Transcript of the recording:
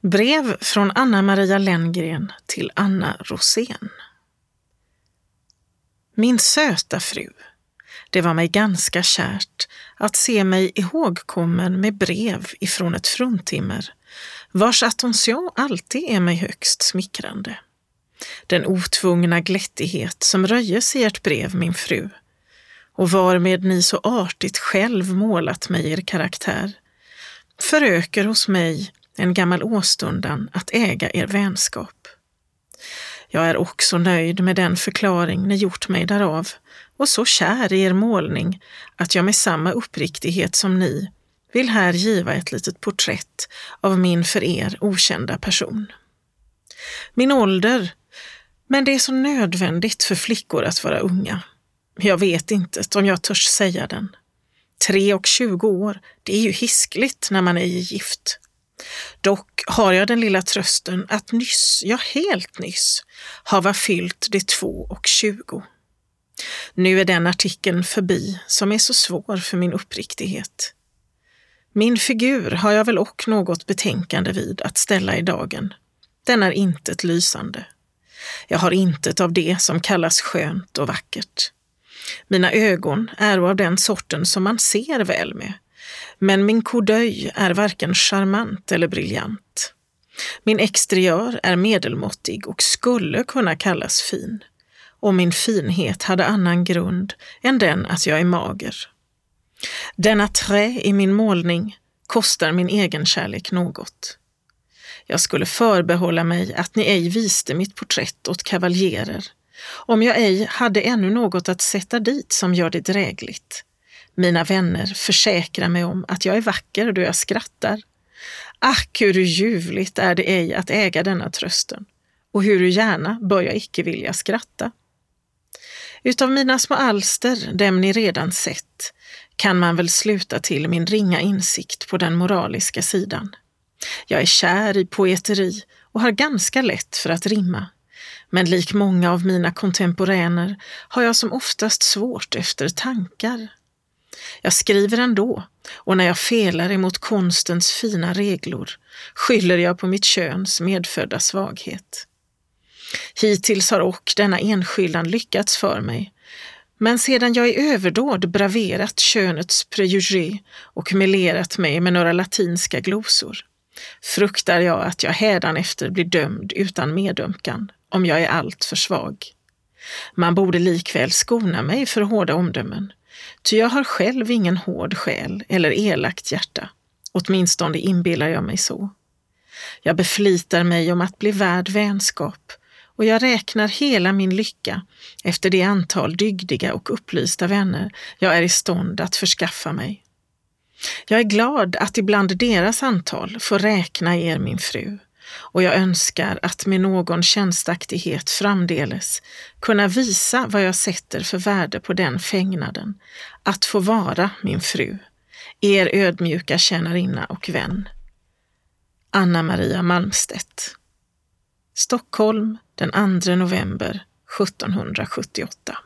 Brev från Anna-Maria Lenngren till Anna Rosén. Min söta fru, det var mig ganska kärt att se mig ihågkommen med brev ifrån ett fruntimmer, vars attention alltid är mig högst smickrande. Den otvungna glättighet som röjes i ert brev, min fru, och varmed ni så artigt själv målat mig er karaktär, föröker hos mig en gammal åstundan att äga er vänskap. Jag är också nöjd med den förklaring ni gjort mig därav och så kär i er målning att jag med samma uppriktighet som ni vill här giva ett litet porträtt av min för er okända person. Min ålder, men det är så nödvändigt för flickor att vara unga. Jag vet inte om jag törs säga den. Tre och tjugo år, det är ju hiskligt när man är gift. Dock har jag den lilla trösten att nyss, ja helt nyss, hava fyllt de två och tjugo. Nu är den artikeln förbi som är så svår för min uppriktighet. Min figur har jag väl och något betänkande vid att ställa i dagen. Den är intet lysande. Jag har intet av det som kallas skönt och vackert. Mina ögon är av den sorten som man ser väl med, men min kodöj är varken charmant eller briljant. Min exteriör är medelmåttig och skulle kunna kallas fin. Och min finhet hade annan grund än den att jag är mager. Denna trä i min målning kostar min egen kärlek något. Jag skulle förbehålla mig att ni ej viste mitt porträtt åt kavaljerer, om jag ej hade ännu något att sätta dit som gör det drägligt. Mina vänner försäkrar mig om att jag är vacker då jag skrattar. Ack, hur ljuvligt är det ej att äga denna trösten, och hur gärna bör jag icke vilja skratta. Utav mina små alster, dem ni redan sett, kan man väl sluta till min ringa insikt på den moraliska sidan. Jag är kär i poeteri och har ganska lätt för att rimma. Men lik många av mina kontemporäner har jag som oftast svårt efter tankar. Jag skriver ändå och när jag felar emot konstens fina reglor skyller jag på mitt köns medfödda svaghet. Hittills har och denna enskildan lyckats för mig, men sedan jag i överdåd braverat könets prejugé och melerat mig med några latinska glosor fruktar jag att jag hädanefter blir dömd utan medömkan om jag är alltför svag. Man borde likväl skona mig för hårda omdömen, ty jag har själv ingen hård själ eller elakt hjärta. Åtminstone inbillar jag mig så. Jag beflitar mig om att bli värd vänskap och jag räknar hela min lycka efter det antal dygdiga och upplysta vänner jag är i stånd att förskaffa mig. Jag är glad att ibland deras antal får räkna er min fru och jag önskar att med någon tjänstaktighet framdeles kunna visa vad jag sätter för värde på den fängnaden, att få vara min fru, er ödmjuka tjänarinna och vän. Anna-Maria Malmstedt. Stockholm den 2 november 1778